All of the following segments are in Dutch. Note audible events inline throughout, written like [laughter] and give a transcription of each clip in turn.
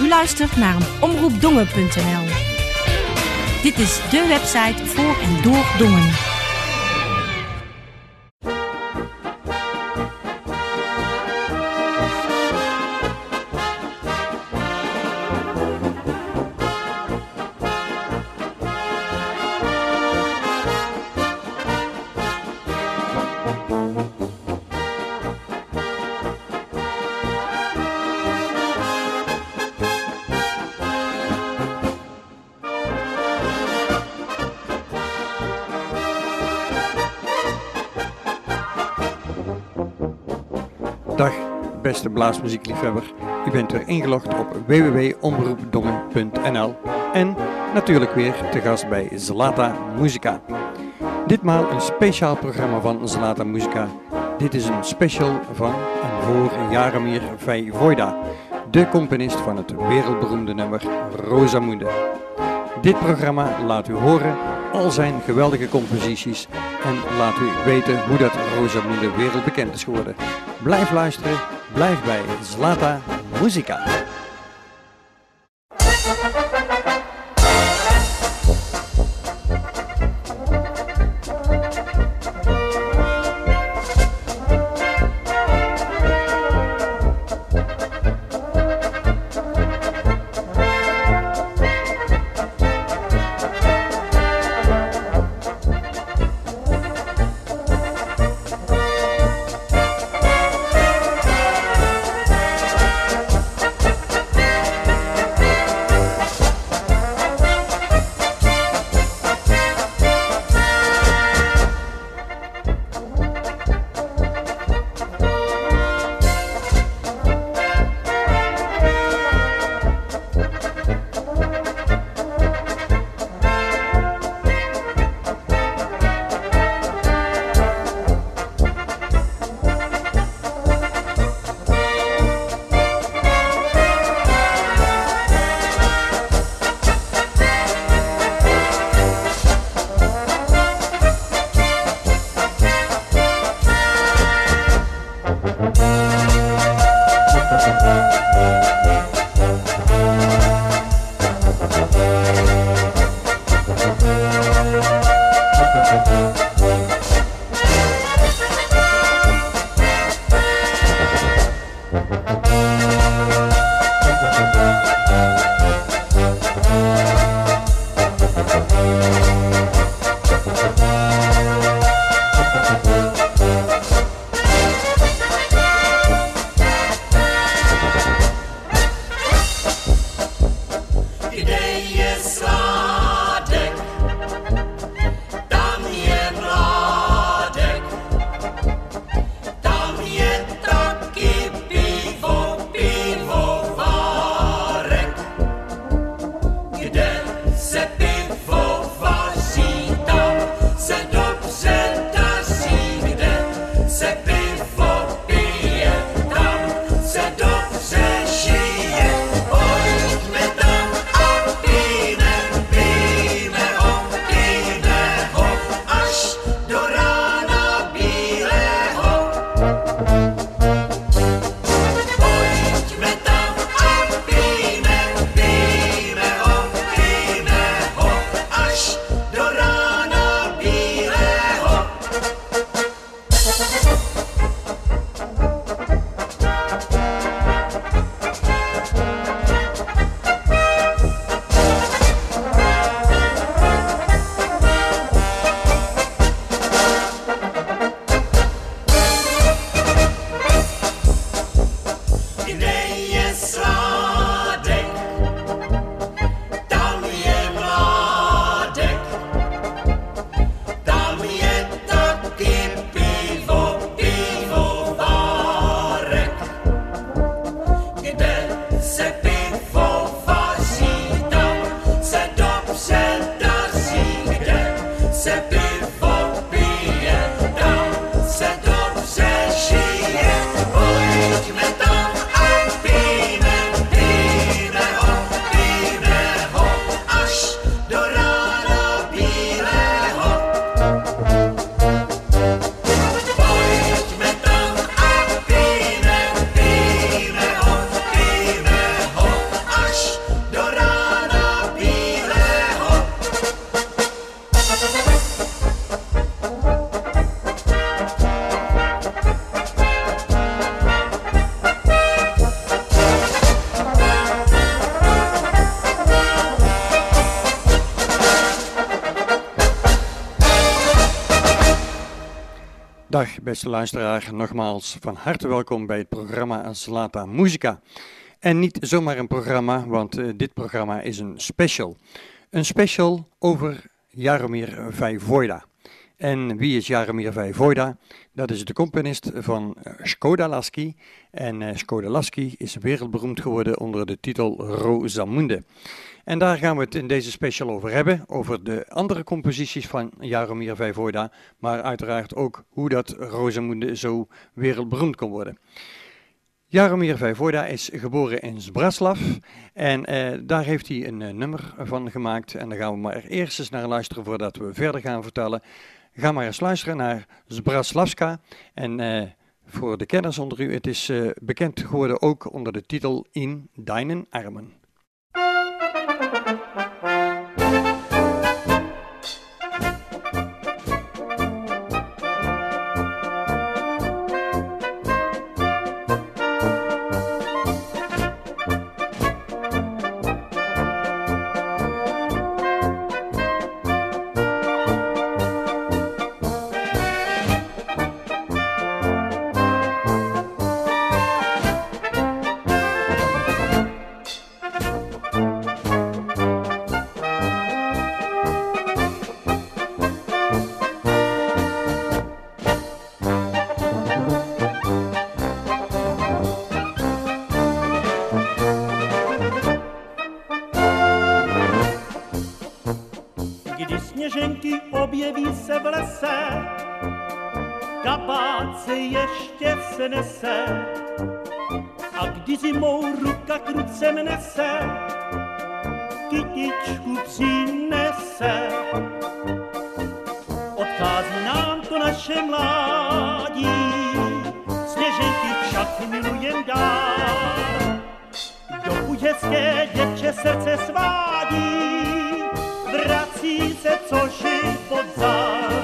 U luistert naar omroepdongen.nl. Dit is de website voor en door Dongen. Beste blaasmuziekliefhebber. U bent weer ingelogd op www.omroepdongen.nl en natuurlijk weer te gast bij Zlata Musica. Ditmaal een speciaal programma van Zlata Musica. Dit is een special van en voor Jaromir Vojvoda, de componist van het wereldberoemde nummer Rosamunde. Dit programma laat u horen al zijn geweldige composities en laat u weten hoe dat Rosamunde wereldbekend is geworden. Blijf luisteren, blijf bij Zlata Musica. Dag beste luisteraar, nogmaals van harte welkom bij het programma Zlata Musica. En niet zomaar een programma, want uh, dit programma is een special. Een special over Jaromir Vajvoida. En wie is Jaromir Vajvoida? Dat is de componist van Skoda Lasky. En Skoda Lasky is wereldberoemd geworden onder de titel Rosamunde. En daar gaan we het in deze special over hebben, over de andere composities van Jaromir Vajvoda, maar uiteraard ook hoe dat Rosamunde zo wereldberoemd kon worden. Jaromir Vajvoda is geboren in Zbraslav en eh, daar heeft hij een uh, nummer van gemaakt. En daar gaan we maar eerst eens naar luisteren voordat we verder gaan vertellen. Ga maar eens luisteren naar Zbraslavska en... Uh, voor de kenners onder u, het is uh, bekend geworden ook onder de titel In Deinen Armen. Diřimou ruka k ruce nese, kytičku přinese. Odchází nám to naše mládí, sněženky však milujem dál. Do hezké děvče srdce svádí, vrací se coži život zál.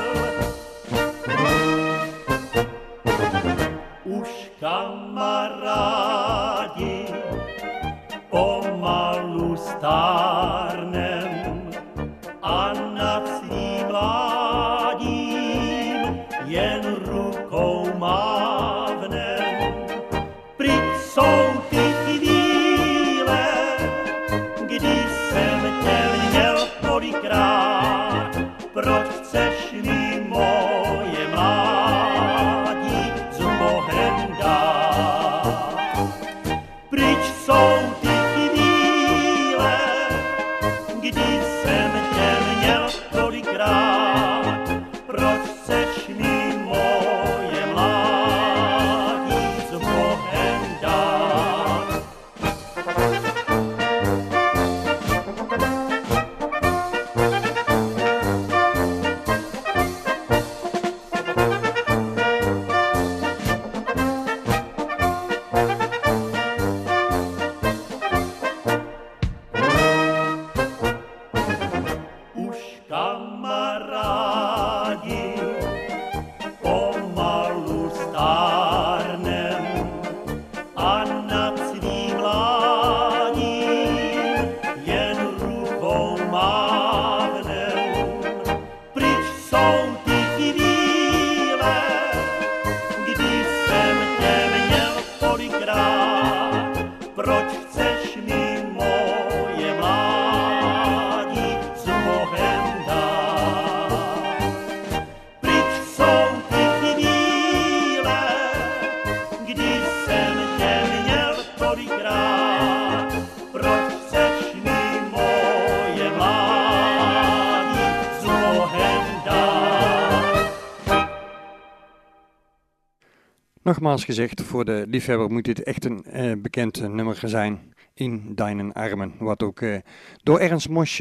Nogmaals gezegd, voor de liefhebber moet dit echt een uh, bekend nummer zijn in Deinen Armen. Wat ook uh, door Ernst Mosch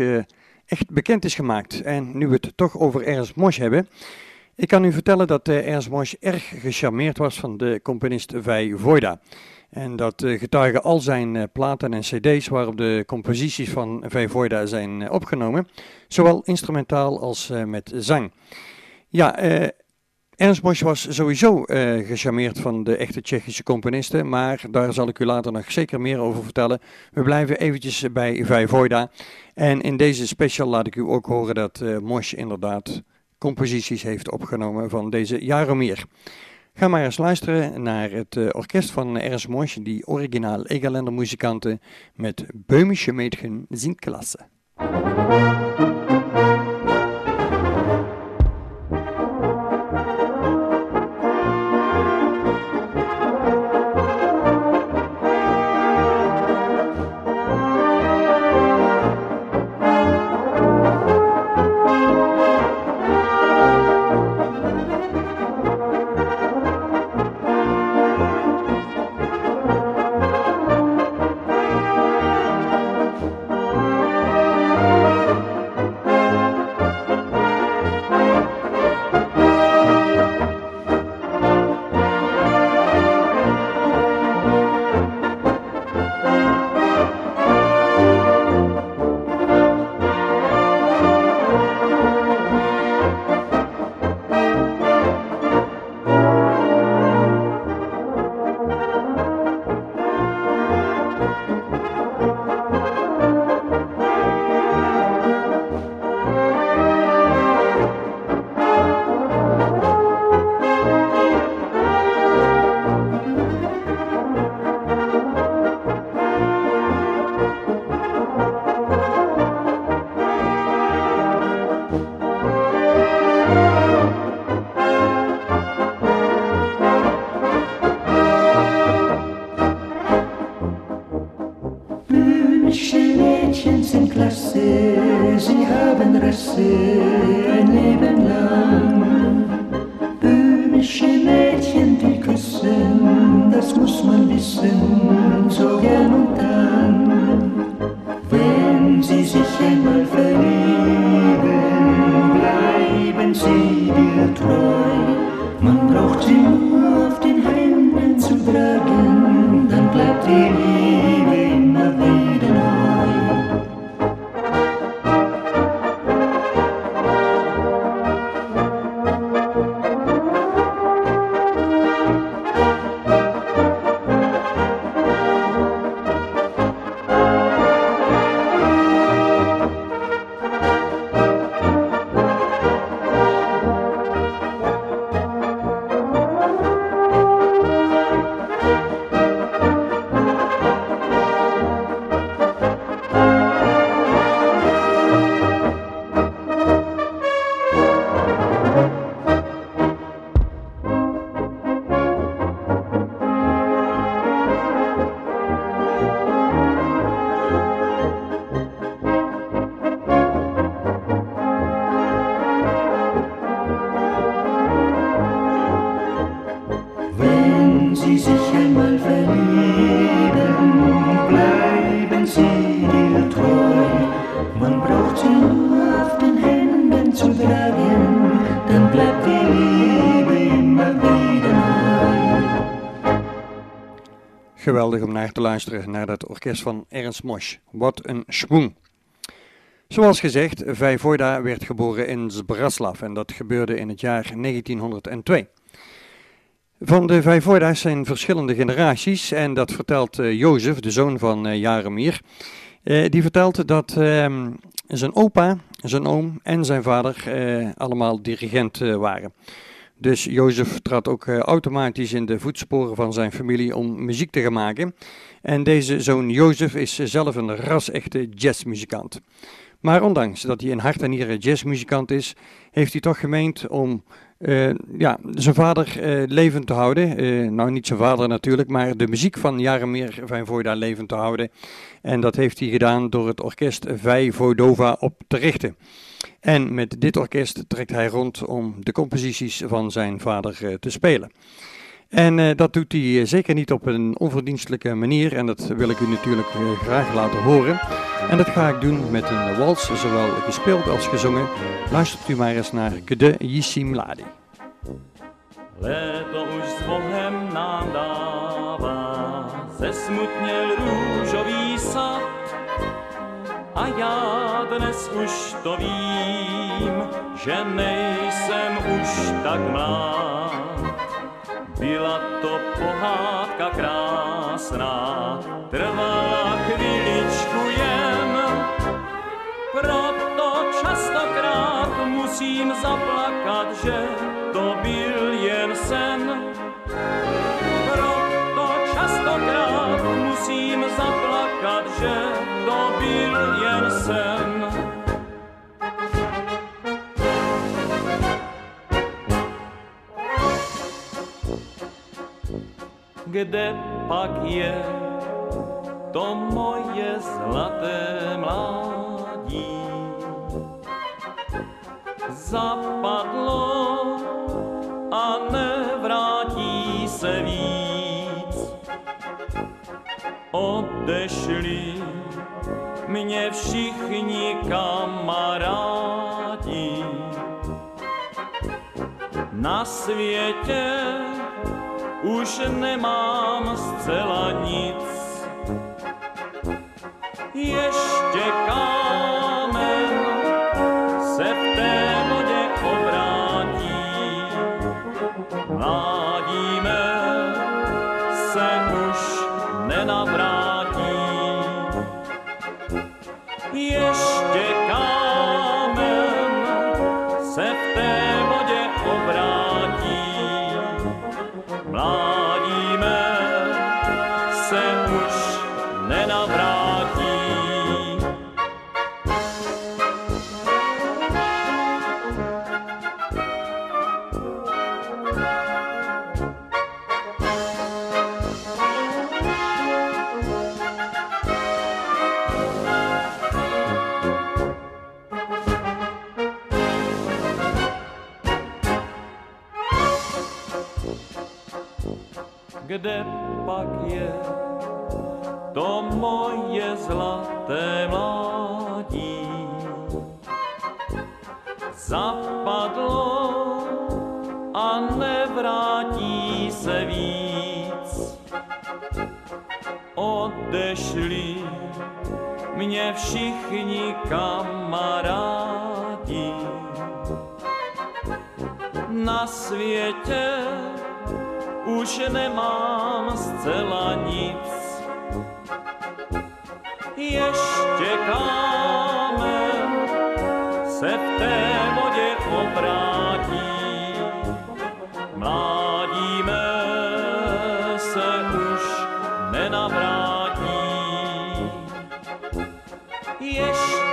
echt bekend is gemaakt. En nu we het toch over Ernst Mosch hebben. Ik kan u vertellen dat Ernst Mosch erg gecharmeerd was van de componist Vij Voida. En dat getuigen al zijn platen en cd's waarop de composities van Vij Voida zijn opgenomen. Zowel instrumentaal als met zang. Ja, Ernst Bosch was sowieso uh, gecharmeerd van de echte Tsjechische componisten, maar daar zal ik u later nog zeker meer over vertellen. We blijven eventjes bij Vijvoida. En in deze special laat ik u ook horen dat uh, Mosch inderdaad composities heeft opgenomen van deze Jaromir. Ga maar eens luisteren naar het uh, orkest van Ernst Mosch, die originaal Egerländer muzikanten met Böhmische Mädchen sind klasse. Te luisteren naar dat orkest van Ernst Mosch. Wat een schwung. Zoals gezegd, Vijvoida werd geboren in Zbraslav en dat gebeurde in het jaar 1902. Van de Vijvoida's zijn verschillende generaties en dat vertelt uh, Jozef, de zoon van. Uh, die vertelt dat ehm, zijn opa, zijn oom en zijn vader allemaal dirigent waren. Dus Jozef trad ook uh, automatisch in de voetsporen van zijn familie om muziek te gaan maken. En deze zoon Jozef is zelf een ras-echte jazzmuzikant. Maar ondanks dat hij in hart en nieren jazzmuzikant is, heeft hij toch gemeend om uh, ja, zijn vader uh, levend te houden. Uh, nou, niet zijn vader natuurlijk, maar de muziek van Jaromir Vijvoida levend te houden. En dat heeft hij gedaan door het orkest Vijvodova op te richten. En met dit orkest trekt hij rond om de composities van zijn vader te spelen. En uh, dat doet hij eh, zeker niet op een onverdienstelijke manier. En dat wil ik u natuurlijk uh, graag laten horen. En dat ga ik doen met een wals, zowel gespeeld als gezongen. Luistert u maar eens naar Kde Yissim Ladi. Leto už s Bohem nám dává, zesmutněl růžový sad. A já dnes že nejsem už tak. Byla to pohádka krásná, trvala chvíličku jen, proto častokrát musím zaplakat, že to byl jen sen. Proto častokrát musím zaplakat, kde pak je to moje zlaté mládí. Zapadlo a nevrátí se víc. Odešli mě všichni kamarádi. Na světě už nemám zcela nic. světě už nemám zcela nic. Ještě kámen se v té vodě obrátí. Mládíme se už nenavrátí. Ještě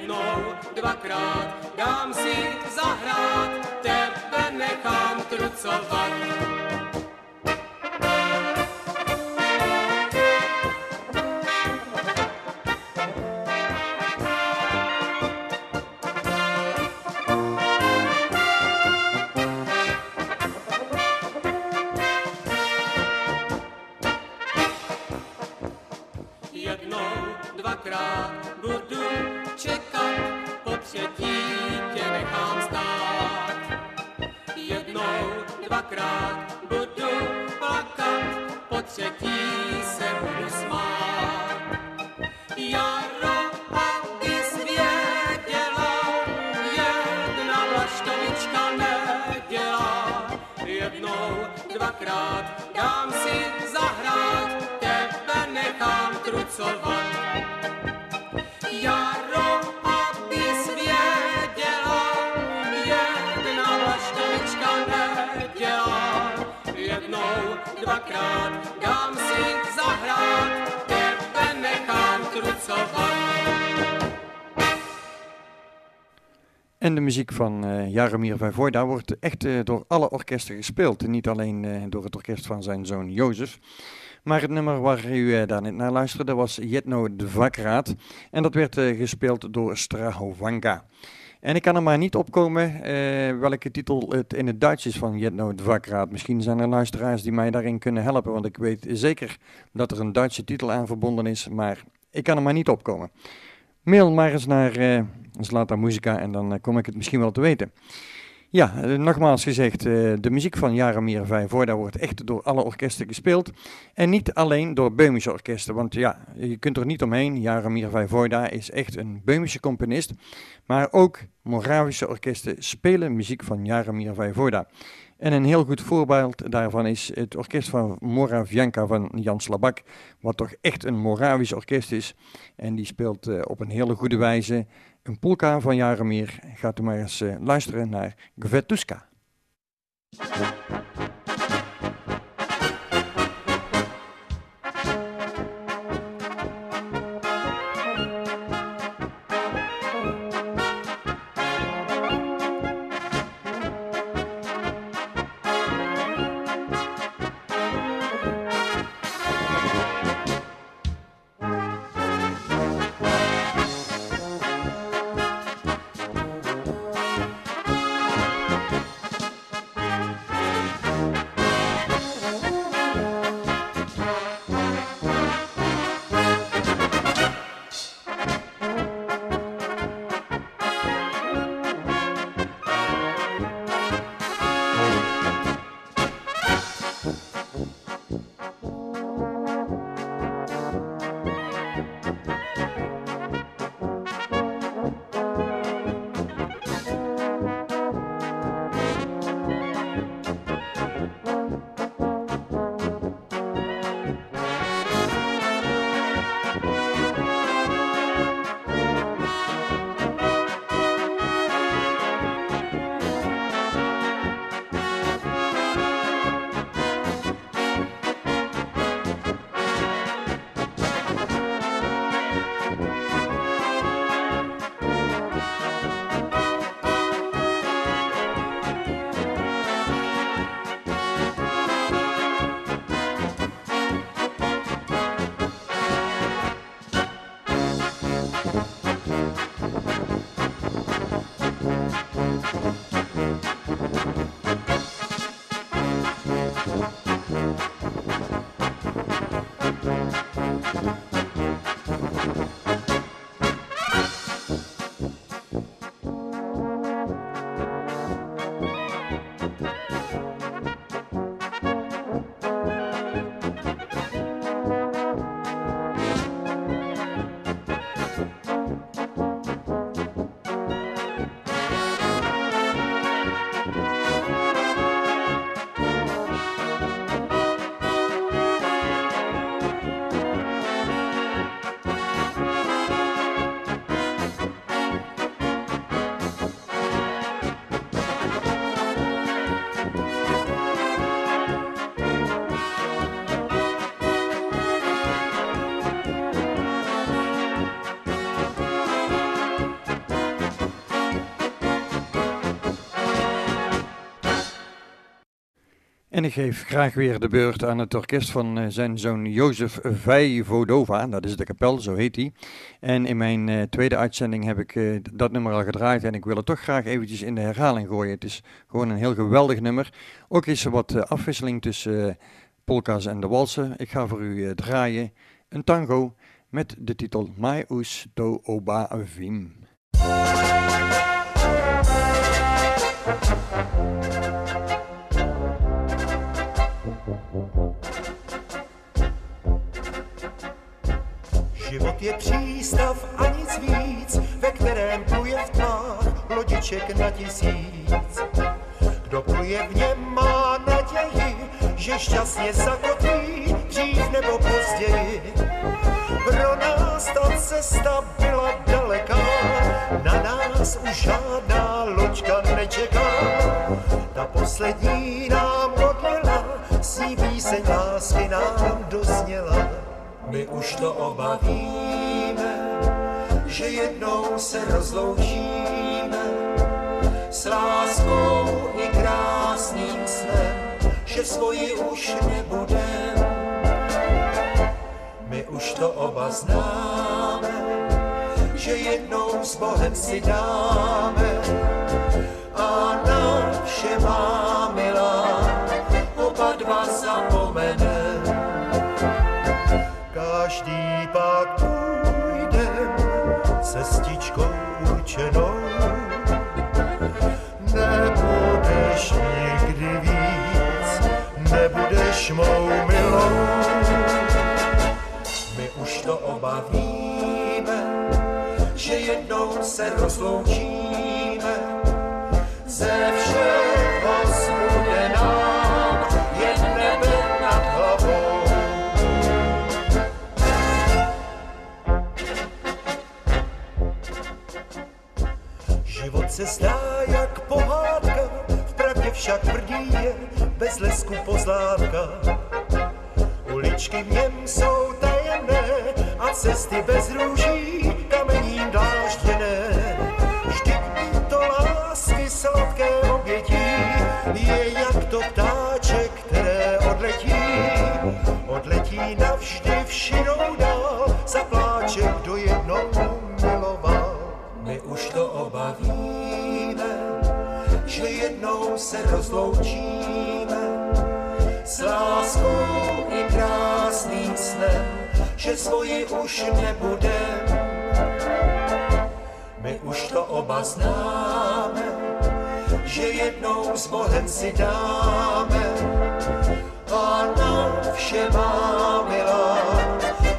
jednou, dvakrát, dám si zahrát, tebe nechám trucovat. Van Jaromir Vojvoda wordt echt eh, door alle orkesten gespeeld. Niet alleen eh, door het orkest van zijn zoon Jozef. Maar het nummer waar u eh, daar naar luisterde was Jetno Dvakraat. En dat werd gespeeld door Strahovanka. En ik kan er maar niet opkomen welke titel het in het Duits is van Jetno Dvakraat. Misschien zijn er luisteraars die mij daarin kunnen helpen. Want ik weet zeker dat er een Duitse titel aan verbonden is. Maar ik kan er maar niet opkomen. Mail maar eens naar eh Zlata Muzika en dan eh, kom ik het misschien wel te weten. Ja, eh, nogmaals gezegd, de muziek van Jaromir Vijvoorda wordt echt door alle orkesten gespeeld. En niet alleen door Beumische orkesten, want ja, je kunt er niet omheen. Jaromir Vijvoorda is echt een Beumische componist. Maar ook Moravische orkesten spelen muziek van Jaromir Vijvoorda. En een heel goed voorbeeld daarvan is het orkest van Moravianka van Jan Slabak, wat toch echt een Moravisch orkest is. En die speelt eh, op een hele goede wijze een polka van Jaromir. Gaat u maar eens eh, luisteren naar Gvetuska. En ik geef graag weer de beurt aan het orkest van eh, zijn zoon Jozef Vijvodova. Dat is de kapel, zo heet hij. En in mijn eh, tweede uitzending heb ik eh, dat nummer al gedraaid. En ik wil het toch graag eventjes in de herhaling gooien. Het is gewoon een heel geweldig nummer. Ook is er wat afwisseling tussen polka's en de walsen. Ik ga voor u draaien een tango met de titel Mai us to oba vim. Je přístav a nic víc, ve kterém pluje v tmách lodiček na tisíc. Kdo pluje v něm má naději, že šťastně zakotví dřív nebo později. Pro nás ta cesta byla daleká, na nás už žádná loďka nečeká. Ta poslední nám odlela, s ní píseň lásky nám dozněla. My už to oba víme, že jednou se rozloučíme s láskou i krásným snem, že svoji už nebudem. My už to oba známe, že jednou s Bohem si dáme a na vše má milá, oba dva zapomenem. Každý pak půjdem cestičkou určenou. Nebudeš nikdy víc, nebudeš mou milou. My už to oba víme, že jednou se rozloučíme. Ze všeho se zdá jak pohádka, v pravdě však tvrdí je bez lesku pozlávka. Uličky v něm jsou tajemné a cesty bez růží kamením dlážděné. Vždyť to lásky sladké obětí je jak to ptáček, které odletí. Odletí navždy v širou jednou se rozloučíme s láskou i krásným snem, že svoji už nebudem. My už to oba známe, že jednou s Bohem si dáme a na vše má milá,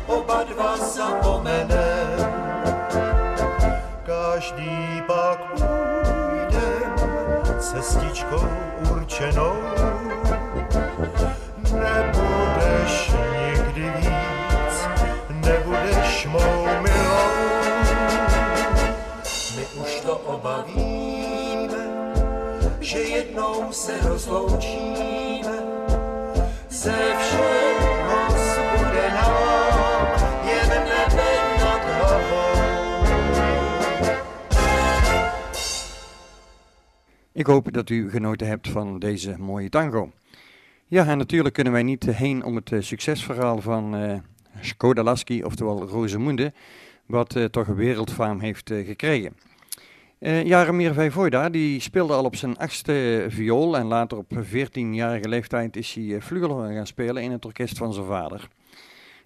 oba dva zapomenem. Každý pak půjdem cestičkou určenou. Nebudeš nikdy víc, nebudeš mou milou. My už to oba víme, že jednou se rozloučíme. Ze všeho zbude nám Ik hoop dat u genoten hebt van deze mooie tango. Ja, en natuurlijk kunnen wij niet heen om het eh, succesverhaal van eh Skoda Lasky, oftewel Rosemunde, wat eh, toch wereldfaam heeft eh, gekregen. Eh Jaromir Vijvoida, die speelde al op zijn achtste viool en later op 14-jarige leeftijd is hij eh, vlugel gaan spelen in het orkest van zijn vader.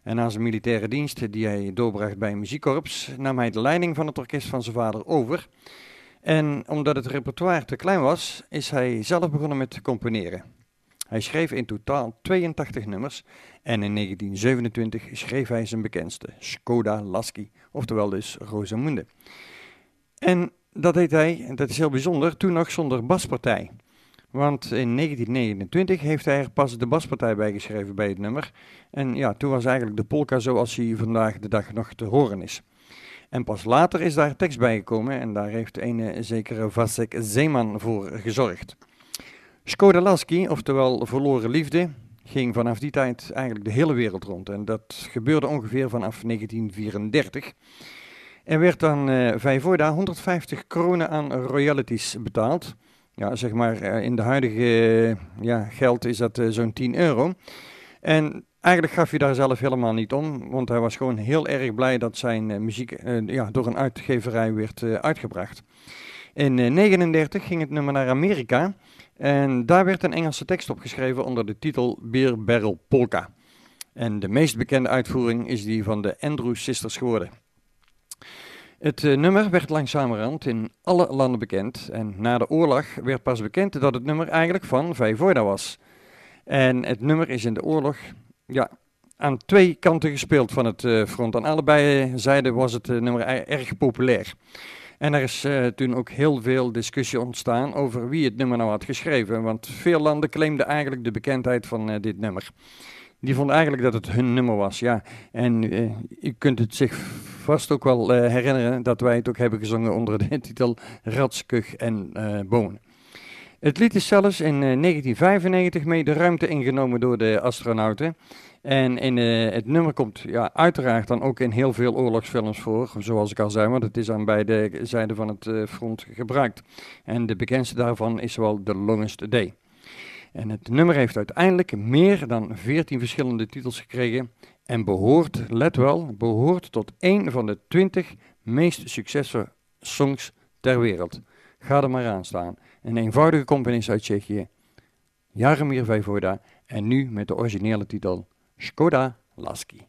En na zijn militaire dienst die hij doorbracht bij een muziekkorps, nam hij de leiding van het orkest van zijn vader over. En omdat het repertoire te klein was, is hij zelf begonnen met componeren. Hij schreef in totaal 82 nummers en in 1927 schreef hij zijn bekendste, Skoda Lasky, oftewel dus Rosamunde. En dat deed hij, en dat is heel bijzonder, toen nog zonder baspartij. Want in 1929 heeft hij er pas de baspartij bij geschreven bij het nummer. En ja, toen was eigenlijk de polka zoals hij vandaag de dag nog te horen is. En pas later is daar tekst bij gekomen en daar heeft een zekere Vasek Zeeman voor gezorgd. Skoda Lasky, oftewel Verloren Liefde, ging vanaf die tijd eigenlijk de hele wereld rond. En dat gebeurde ongeveer vanaf 1934. Er werd aan eh Vijvoda 150 kronen aan royalties betaald. Ja, zeg maar eh, in de huidige ja, geld is dat eh, zo'n 10 euro. En eigenlijk gaf hij daar zelf helemaal niet om, want hij was gewoon heel erg blij dat zijn eh, muziek eh, ja, door een uitgeverij werd eh, uitgebracht. In 1939 ging het nummer naar Amerika en daar werd een Engelse tekst opgeschreven onder de titel Beer Barrel Polka. En de meest bekende uitvoering is die van de Andrew Sisters geworden. Het nummer werd langzamerhand in alle landen bekend en na de oorlog werd pas bekend dat het nummer eigenlijk van Vijvoida was. En het nummer is in de oorlog ja, aan twee kanten gespeeld van het eh, front. Aan allebei zijden was het eh, nummer e- erg populair. En er is eh, toen ook heel veel discussie ontstaan over wie het nummer nou had geschreven. Want veel landen claimden eigenlijk de bekendheid van eh, dit nummer. Die vonden eigenlijk dat het hun nummer was, ja. En eh, u kunt het zich vast ook wel eh, herinneren dat wij het ook hebben gezongen onder de [laughs] titel Ratskug en eh Boon. Het lied is zelfs in eh, 1995 mee de ruimte ingenomen door de astronauten. En in, eh, het nummer komt ja, uiteraard dan ook in heel veel oorlogsfilms voor, zoals ik al zei, want het is aan beide zijden van het eh, front gebruikt. En de bekendste daarvan is wel The Longest Day. En het nummer heeft uiteindelijk meer dan 14 verschillende titels gekregen en behoort, let wel, behoort tot een van de 20 meest succesvolle songs ter wereld. Ga er maar aan staan. Een eenvoudige componist uit Tsjechië, Jaromír Vojvoda, en nu met de originele titel Škoda Lasky.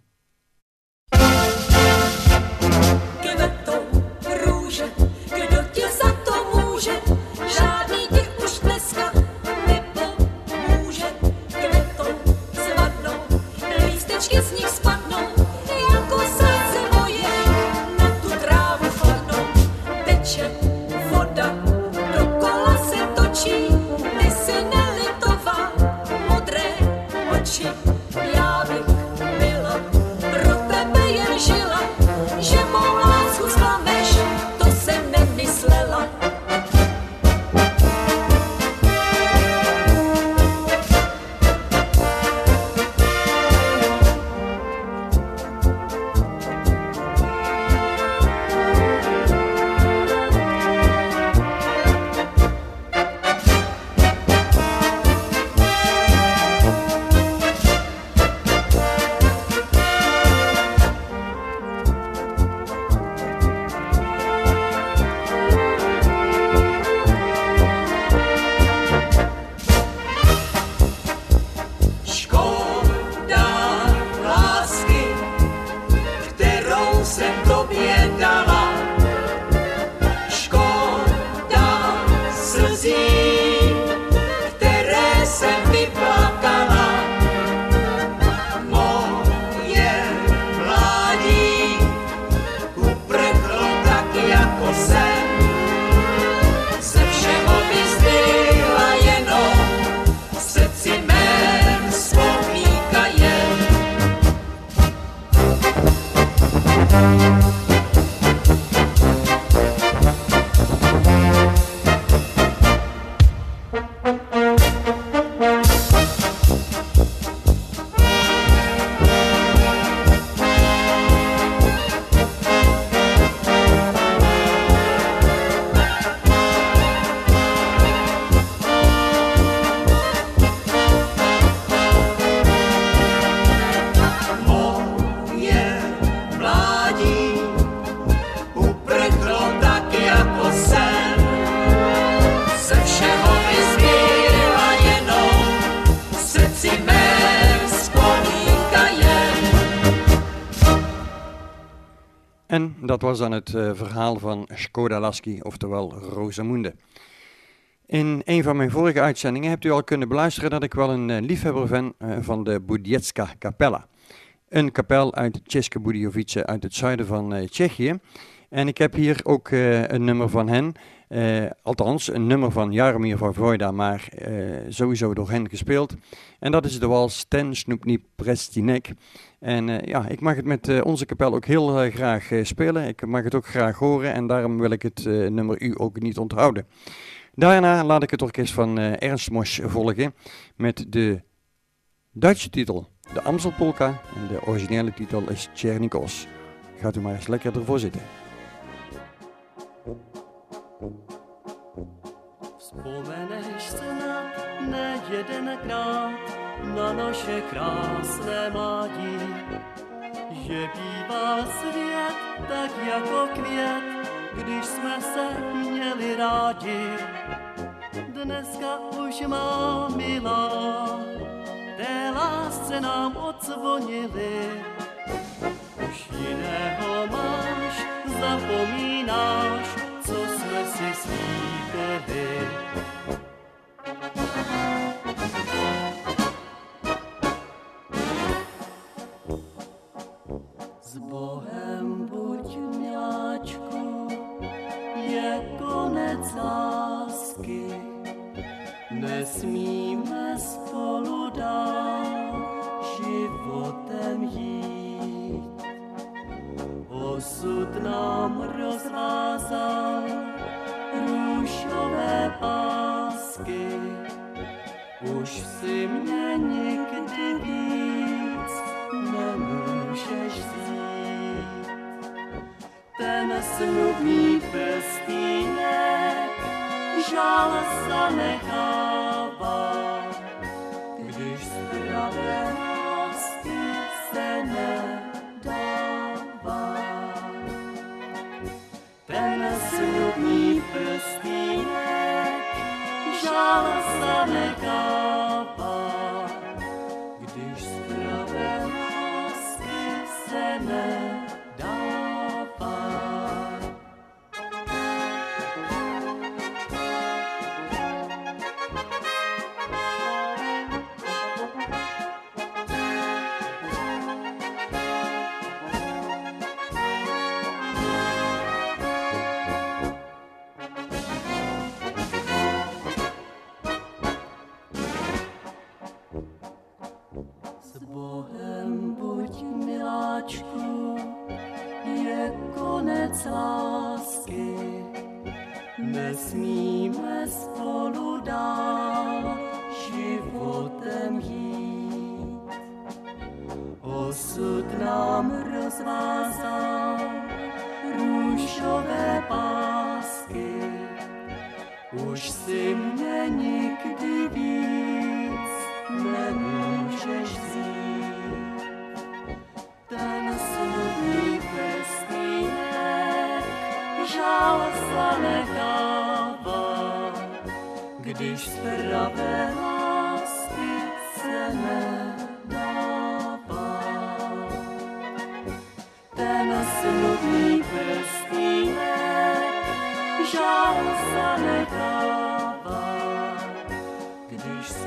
Dat was dan het eh, verhaal van Škoda Lasky, oftewel Rosamunde. In een van mijn vorige uitzendingen hebt u al kunnen beluisteren dat ik wel een eh, liefhebber ben eh, van de Budjetska Kapella. Een kapel uit České Budějovice uit het zuiden van Tsjechië. En ik heb hier ook een nummer van hen, althans een nummer van Jaromír Vojvoda, maar eh, sowieso door hen gespeeld. En dat is de wals Ten Snoepni Prestinek. En eh, ja, ik mag het met eh, onze kapel ook heel eh, graag spelen. Ik mag het ook graag horen en daarom wil ik het nummer u ook niet onthouden. Daarna laat ik het orkest van Ernst Mosch volgen met de Duitse titel, de Amstelpolka. En de originele titel is Tjernikos. Gaat u maar eens lekker ervoor zitten. Na naše krásné mládí, že bývá svět tak jako květ, když jsme se měli rádi. Dneska už má milá, té lásce nám odzvonili. Už jiného máš, zapomínáš, co jsme si slíbili. S Bohem buď miláčku, je konec lásky. Nesmíme spolu dál životem jít. Osud nám rozvázal růžové pásky. Už si mě nikdy víc nemůžeš vzít ten smutný prstínek žal zanechal. Zanechává, když z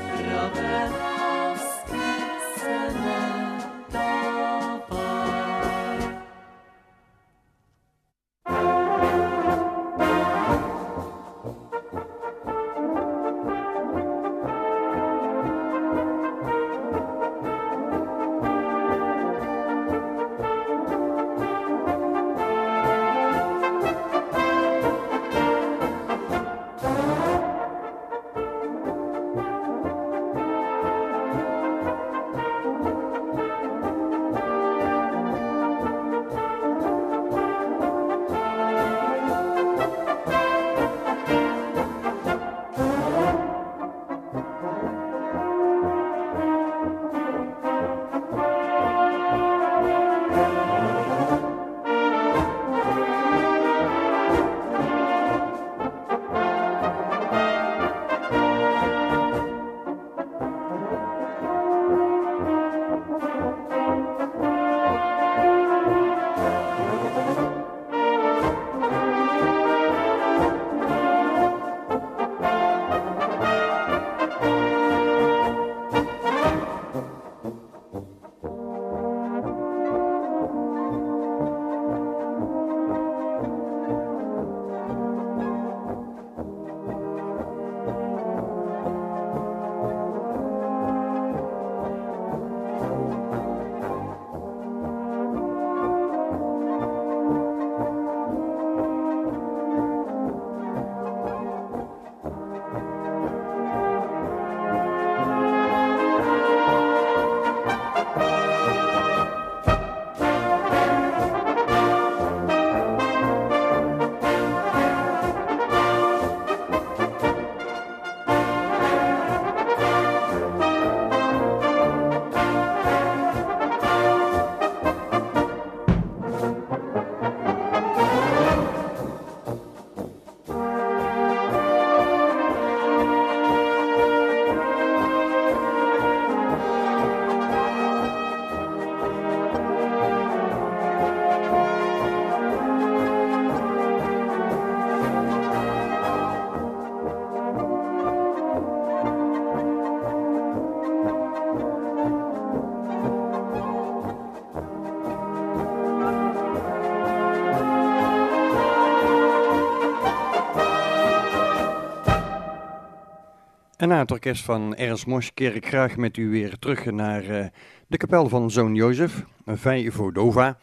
En na het orkest van Ernst Mos keer ik graag met u weer terug naar uh, de kapel van Zoon Jozef, Vij Vodova.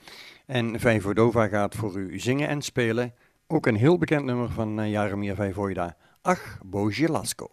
En Vij Vodova gaat voor u zingen en spelen. Ook een heel bekend nummer van uh, Jaromir Vijvoida. Ach, Lasko.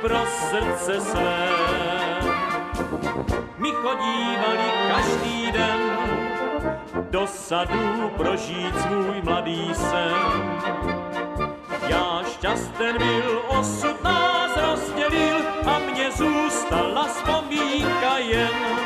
Pro srdce své. My chodívali každý den do sadu prožít svůj mladý sen. Já šťasten byl, osud nás rozdělil a mně zůstala vzpomínka jen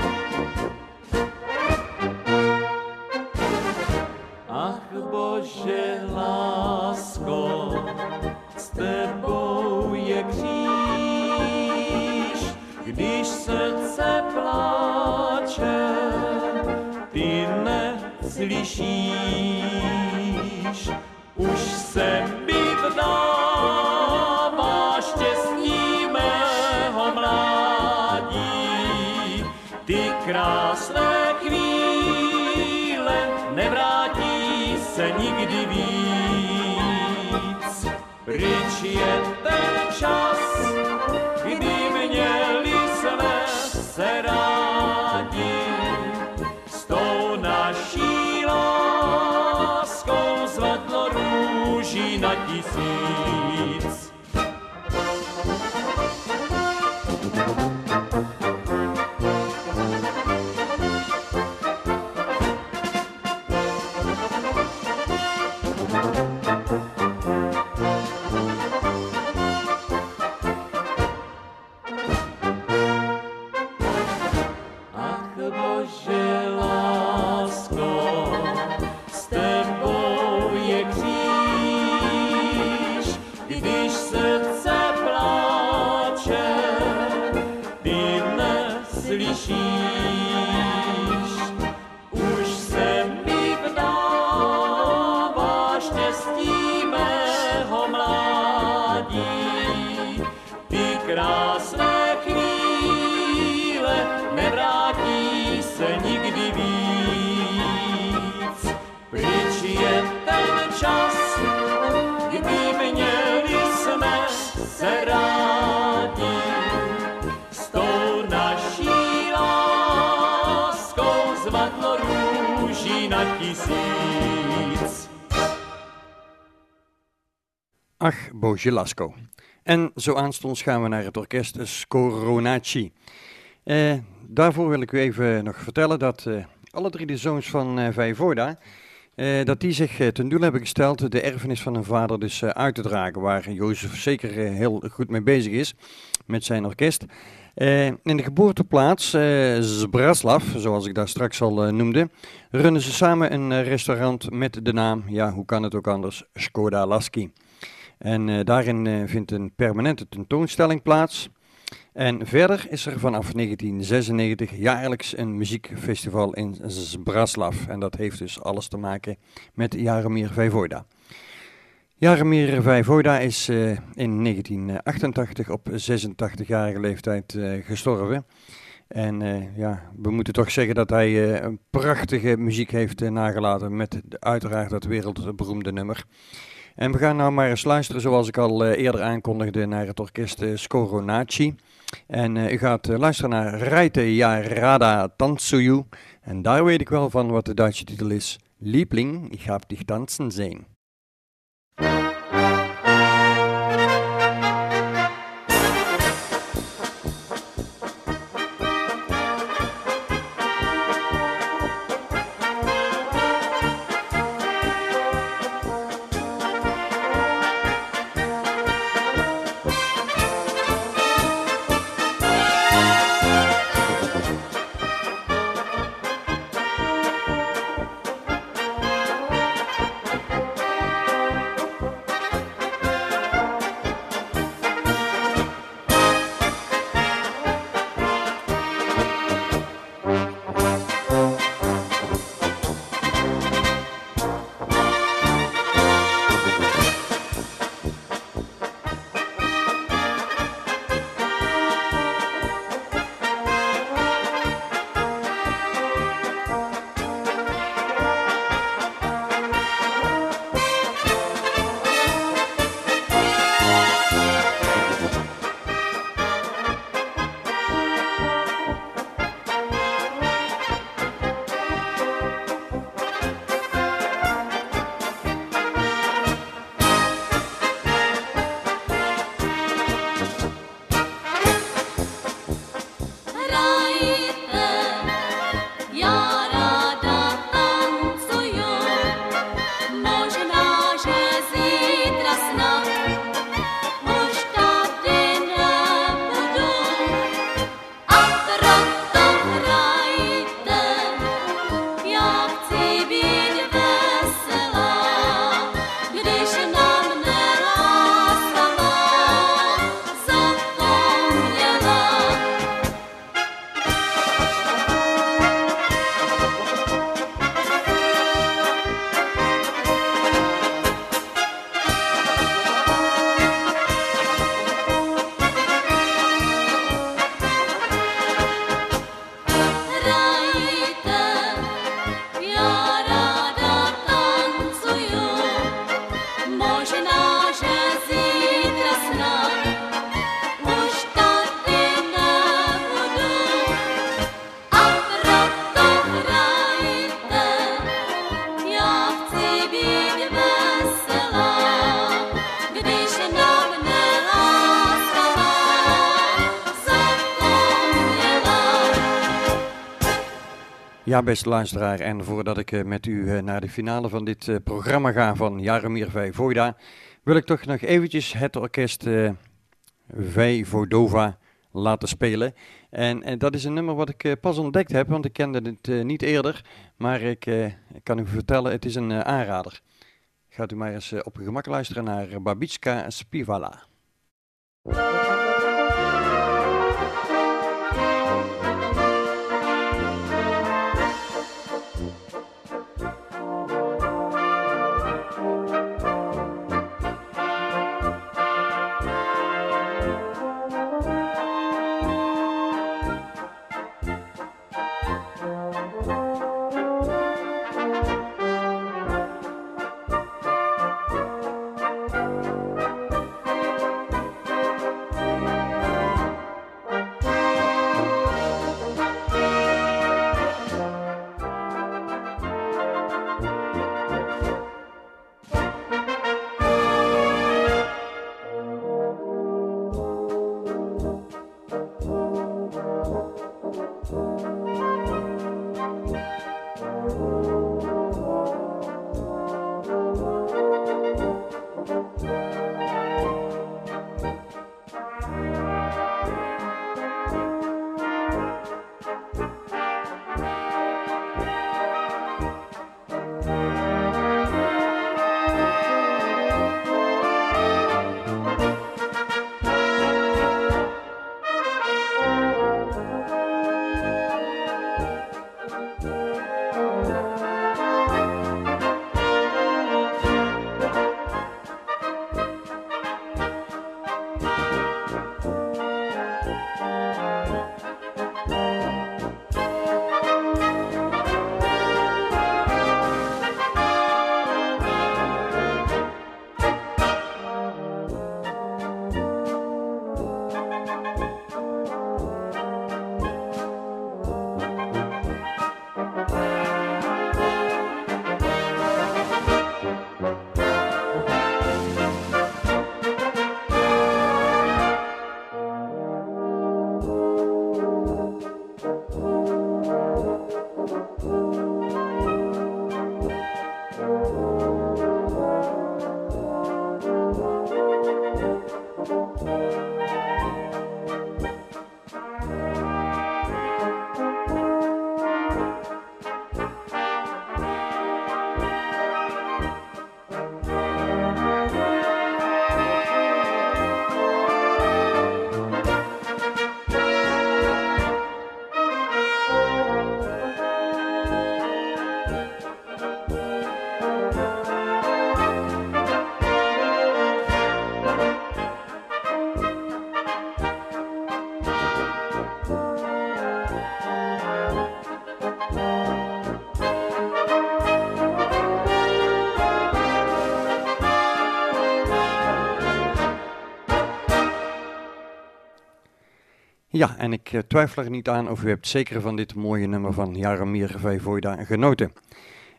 Ach, Bože Lasco. En zo aanstonds gaan we naar het orkest Scoronacci. Eh, daarvoor wil ik u even nog vertellen dat eh, alle drie de zoons van uh, Vijvoorda, uh, dat die zich ten doel hebben gesteld de erfenis van hun vader dus uit te dragen, waar Jozef zeker heel goed mee bezig is met zijn orkest. in de geboorteplaats Zbraslav, zoals ik daar straks al noemde, runnen ze samen een restaurant met de naam, ja hoe kan het ook anders, Skoda Lasky. En uh, daarin uh, vindt een permanente tentoonstelling plaats. En verder is er vanaf 1996 jaarlijks een muziekfestival in Zbraslav. En dat heeft dus alles te maken met Jaromir Vijvoida. Jaromir Vijvoida is uh, in 1988 op 86-jarige leeftijd gestorven. En ja, we moeten toch zeggen dat hij een prachtige muziek heeft nagelaten met uiteraard dat wereldberoemde nummer. En we gaan nou maar eens luisteren, zoals ik al eh, eerder aankondigde, naar het orkest uh, Skoronaci. En uh, u gaat luisteren naar Reite Jarada Tansuyu. En daar weet ik wel van wat de Duitse titel is. Liebling, ich hab dich tanzen sehen. Ja, beste luisteraar, en voordat ik uh, met u uh, naar de finale van dit uh, programma ga van Jaromir Vojvoda, wil ik toch nog eventjes het orkest Vodova laten spelen. En, en, dat is een nummer wat ik pas ontdekt heb, want ik kende het niet eerder, maar ik, ik, kan u vertellen, het is een aanrader. Gaat u maar eens op uw gemak luisteren naar Babitska Spivala. Ja, en ik eh, twijfel er niet aan of u hebt zeker van dit mooie nummer van Jaromir Vijvoida genoten.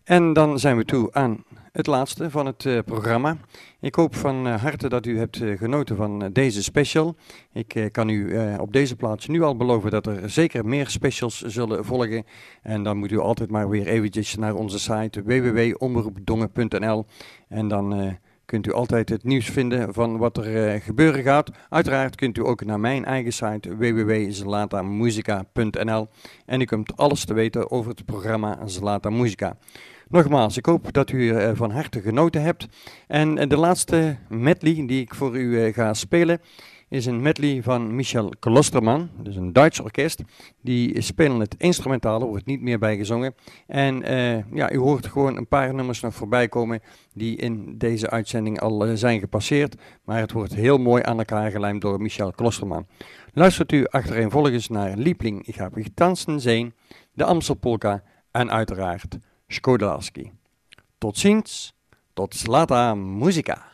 En dan zijn we toe aan het laatste van het uh, programma. Ik hoop van uh, harte dat u hebt genoten van deze special. Ik kan u op deze plaats nu al beloven dat er zeker meer specials zullen volgen. En dan moet u altijd maar weer eventjes naar onze site www.omroepdongen.nl en dan kunt u altijd het nieuws vinden van wat er uh, gebeuren gaat. Uiteraard kunt u ook naar mijn eigen site www.zlatamusica.nl en u kunt alles te weten over het programma Zlata Musica. Nogmaals, ik hoop dat u uh, van harte genoten hebt. En uh, de laatste medley die ik voor u ga spelen is een medley van Michel Klosterman, dus een Duits orkest. Die spelen het instrumentaal, er wordt niet meer bij gezongen. En uh, ja, u hoort gewoon een paar nummers nog voorbij komen die in deze uitzending al uh, zijn gepasseerd. Maar het wordt heel mooi aan elkaar gelijmd door Michel Klosterman. Luistert u achtereenvolgens naar Liebling, ik ga tanzen zijn, de Amstelpolka en uiteraard Skodelarski. Tot ziens, tot slata muzika.